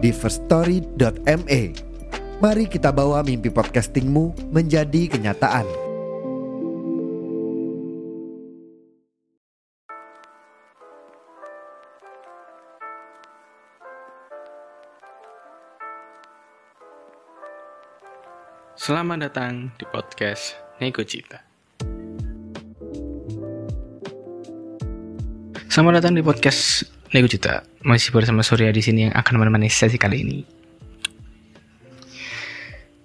di firststory.me. Mari kita bawa mimpi podcastingmu menjadi kenyataan. Selamat datang di podcast Nego Cita. Selamat datang di podcast Nego Cita. Masih bersama Surya di sini yang akan menemani sesi kali ini.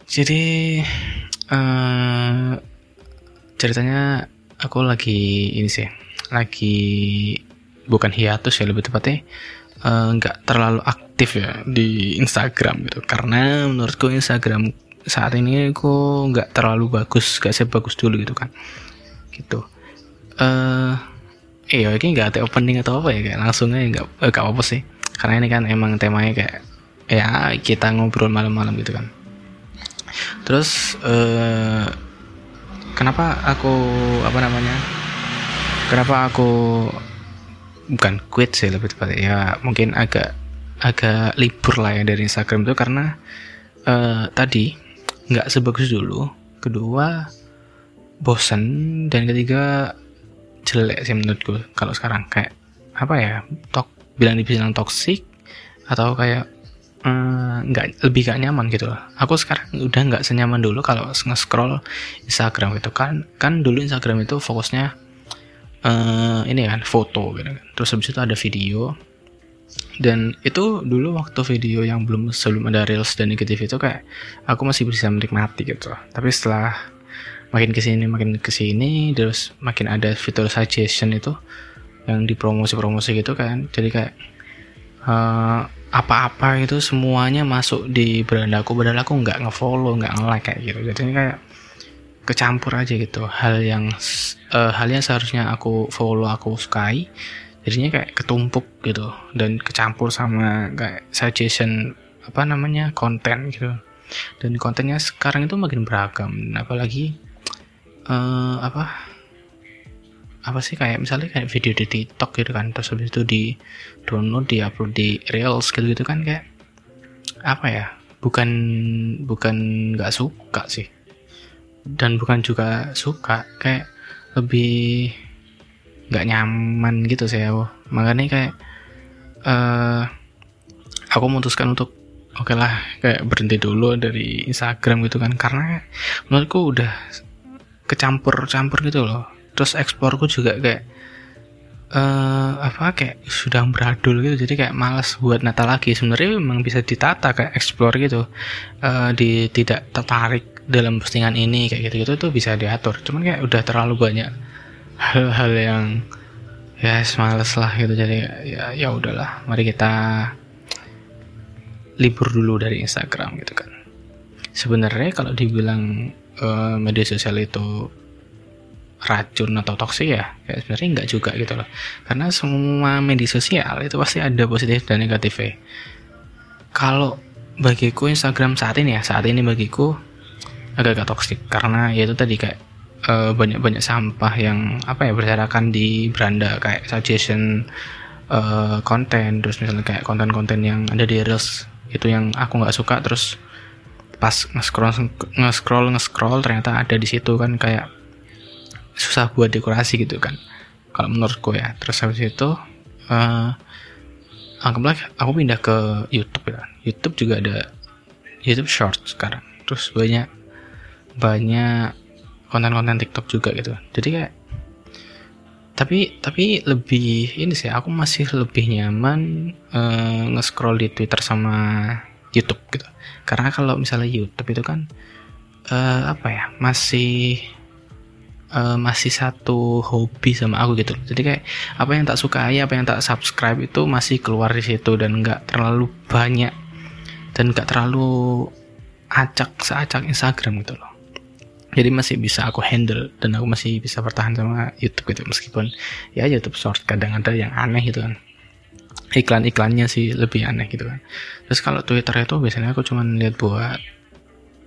Jadi uh, ceritanya aku lagi ini sih, lagi bukan hiatus ya lebih tepatnya nggak uh, terlalu aktif ya di Instagram gitu karena menurutku Instagram saat ini aku nggak terlalu bagus gak sebagus dulu gitu kan gitu eh uh, iya ini nggak ada opening atau apa ya kayak langsung aja nggak eh, apa sih. Karena ini kan emang temanya kayak ya kita ngobrol malam-malam gitu kan. Terus uh, kenapa aku apa namanya kenapa aku bukan quit sih lebih tepatnya ya mungkin agak agak libur lah ya dari Instagram itu karena uh, tadi nggak sebagus dulu. Kedua bosan dan ketiga jelek sih menurutku kalau sekarang kayak apa ya tok bilang dibilang toksik atau kayak nggak mm, lebih gak nyaman gitu loh. Aku sekarang udah nggak senyaman dulu kalau nge-scroll Instagram gitu kan. Kan dulu Instagram itu fokusnya uh, ini kan foto gitu kan. Terus habis itu ada video, dan itu dulu waktu video yang belum sebelum ada reels dan negatif itu kayak aku masih bisa menikmati gitu tapi setelah makin ke sini makin ke sini terus makin ada fitur suggestion itu yang dipromosi-promosi gitu kan. Jadi kayak uh, apa-apa itu semuanya masuk di beranda aku padahal aku nggak ngefollow nggak nge-like kayak gitu. Jadi kayak kecampur aja gitu. Hal yang uh, hal yang seharusnya aku follow aku sukai jadinya kayak ketumpuk gitu dan kecampur sama kayak suggestion apa namanya konten gitu. Dan kontennya sekarang itu makin beragam. Apalagi uh, apa? Apa sih kayak misalnya kayak video di TikTok gitu kan terus habis itu di download di upload di Reels gitu gitu kan kayak apa ya bukan bukan nggak suka sih. Dan bukan juga suka kayak lebih nggak nyaman gitu saya makanya kayak uh, aku memutuskan untuk oke okay lah kayak berhenti dulu dari Instagram gitu kan. Karena menurutku udah kecampur-campur gitu loh. Terus eksporku juga kayak uh, apa kayak sudah beradul gitu. Jadi kayak malas buat nata lagi. Sebenarnya memang bisa ditata kayak explore gitu. Uh, di tidak tertarik dalam postingan ini kayak gitu gitu tuh bisa diatur. Cuman kayak udah terlalu banyak hal-hal yang ya males lah gitu. Jadi ya ya udahlah. Mari kita libur dulu dari Instagram gitu kan. Sebenarnya kalau dibilang uh, media sosial itu racun atau toksik ya, ya sebenarnya enggak juga gitu loh. Karena semua media sosial itu pasti ada positif dan negatifnya kalau bagiku Instagram saat ini ya saat ini bagiku agak-agak toksik. Karena ya itu tadi kayak eh, banyak-banyak sampah yang apa ya berserakan di beranda. Kayak suggestion uh, terus misalnya kayak konten-konten yang ada di reels itu yang aku nggak suka. Terus pas nge-scroll nge-scroll nge-scroll ternyata ada di situ kan kayak susah buat dekorasi gitu kan kalau menurutku ya. Terus habis itu uh, anggaplah aku pindah ke YouTube ya. YouTube juga ada YouTube Short sekarang. Terus banyak banyak konten-konten TikTok juga gitu. Jadi kayak tapi tapi lebih ini sih aku masih lebih nyaman uh, nge-scroll di Twitter sama YouTube gitu. Karena kalau misalnya YouTube itu kan uh, apa ya masih uh, masih satu hobi sama aku gitu. Jadi kayak apa yang tak sukai apa yang tak subscribe itu masih keluar di situ dan nggak terlalu banyak dan nggak terlalu acak seacak Instagram gitu loh. Jadi masih bisa aku handle dan aku masih bisa bertahan sama YouTube gitu. Meskipun ya YouTube Short kadang ada yang aneh gitu kan iklan-iklannya sih lebih aneh gitu kan. Terus kalau Twitter itu biasanya aku cuma lihat buat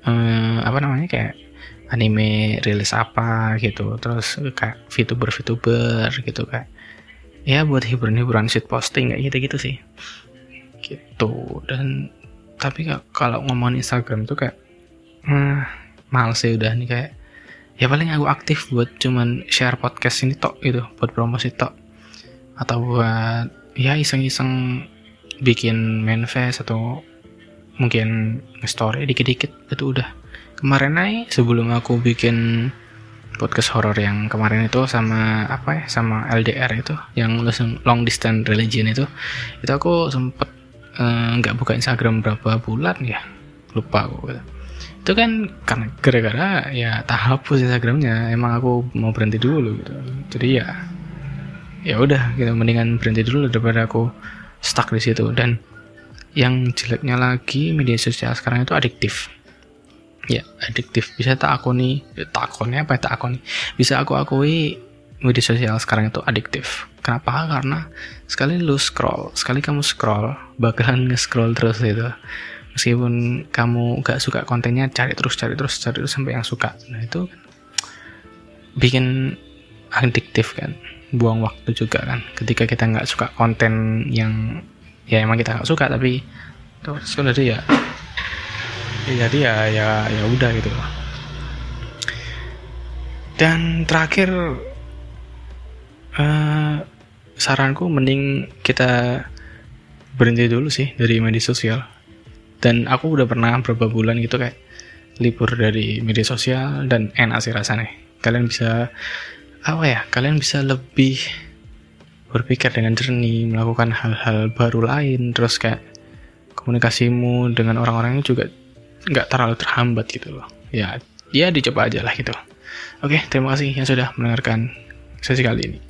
eh, apa namanya kayak anime rilis apa gitu. Terus kayak VTuber VTuber gitu kayak ya buat hiburan-hiburan shit posting kayak gitu-gitu sih. Gitu. Dan tapi kalau ngomongin Instagram tuh kayak hmm, males sih udah nih kayak ya paling aku aktif buat cuman share podcast ini tok gitu buat promosi tok. Atau buat ya iseng-iseng bikin manifest atau mungkin story dikit-dikit itu udah. Kemarin aja sebelum aku bikin podcast horror yang kemarin itu sama apa ya sama LDR itu yang long distance religion itu itu aku sempet eh, nggak uh, buka Instagram berapa bulan ya lupa aku. Gitu itu kan karena gara-gara ya tak hapus Instagramnya emang aku mau berhenti dulu gitu. Jadi ya ya udah gitu mendingan berhenti dulu daripada aku stuck di situ. Dan yang jeleknya lagi media sosial sekarang itu adiktif. Ya adiktif. Bisa tak aku nih ya, tak akuni apa ya tak aku nih bisa aku akui media sosial sekarang itu adiktif. Kenapa? Karena sekali lu scroll sekali kamu scroll bakalan nge-scroll terus itu meskipun kamu gak suka kontennya cari terus cari terus cari terus sampai yang suka. Nah itu kan bikin adiktif kan buang waktu juga kan. Ketika kita nggak suka konten yang ya emang kita nggak suka tapi terus kan jadi ya, ya jadi ya ya ya udah gitu. Dan terakhir uh, saranku mending kita berhenti dulu sih dari media sosial. Dan aku udah pernah beberapa bulan gitu kayak libur dari media sosial dan enak sih rasanya. Kalian bisa apa ya kalian bisa lebih berpikir dengan jernih melakukan hal-hal baru lain terus kayak komunikasimu dengan orang-orangnya juga nggak terlalu terhambat gitu loh. Ya ya dicoba aja lah gitu. Oke terima kasih yang sudah mendengarkan sesi kali ini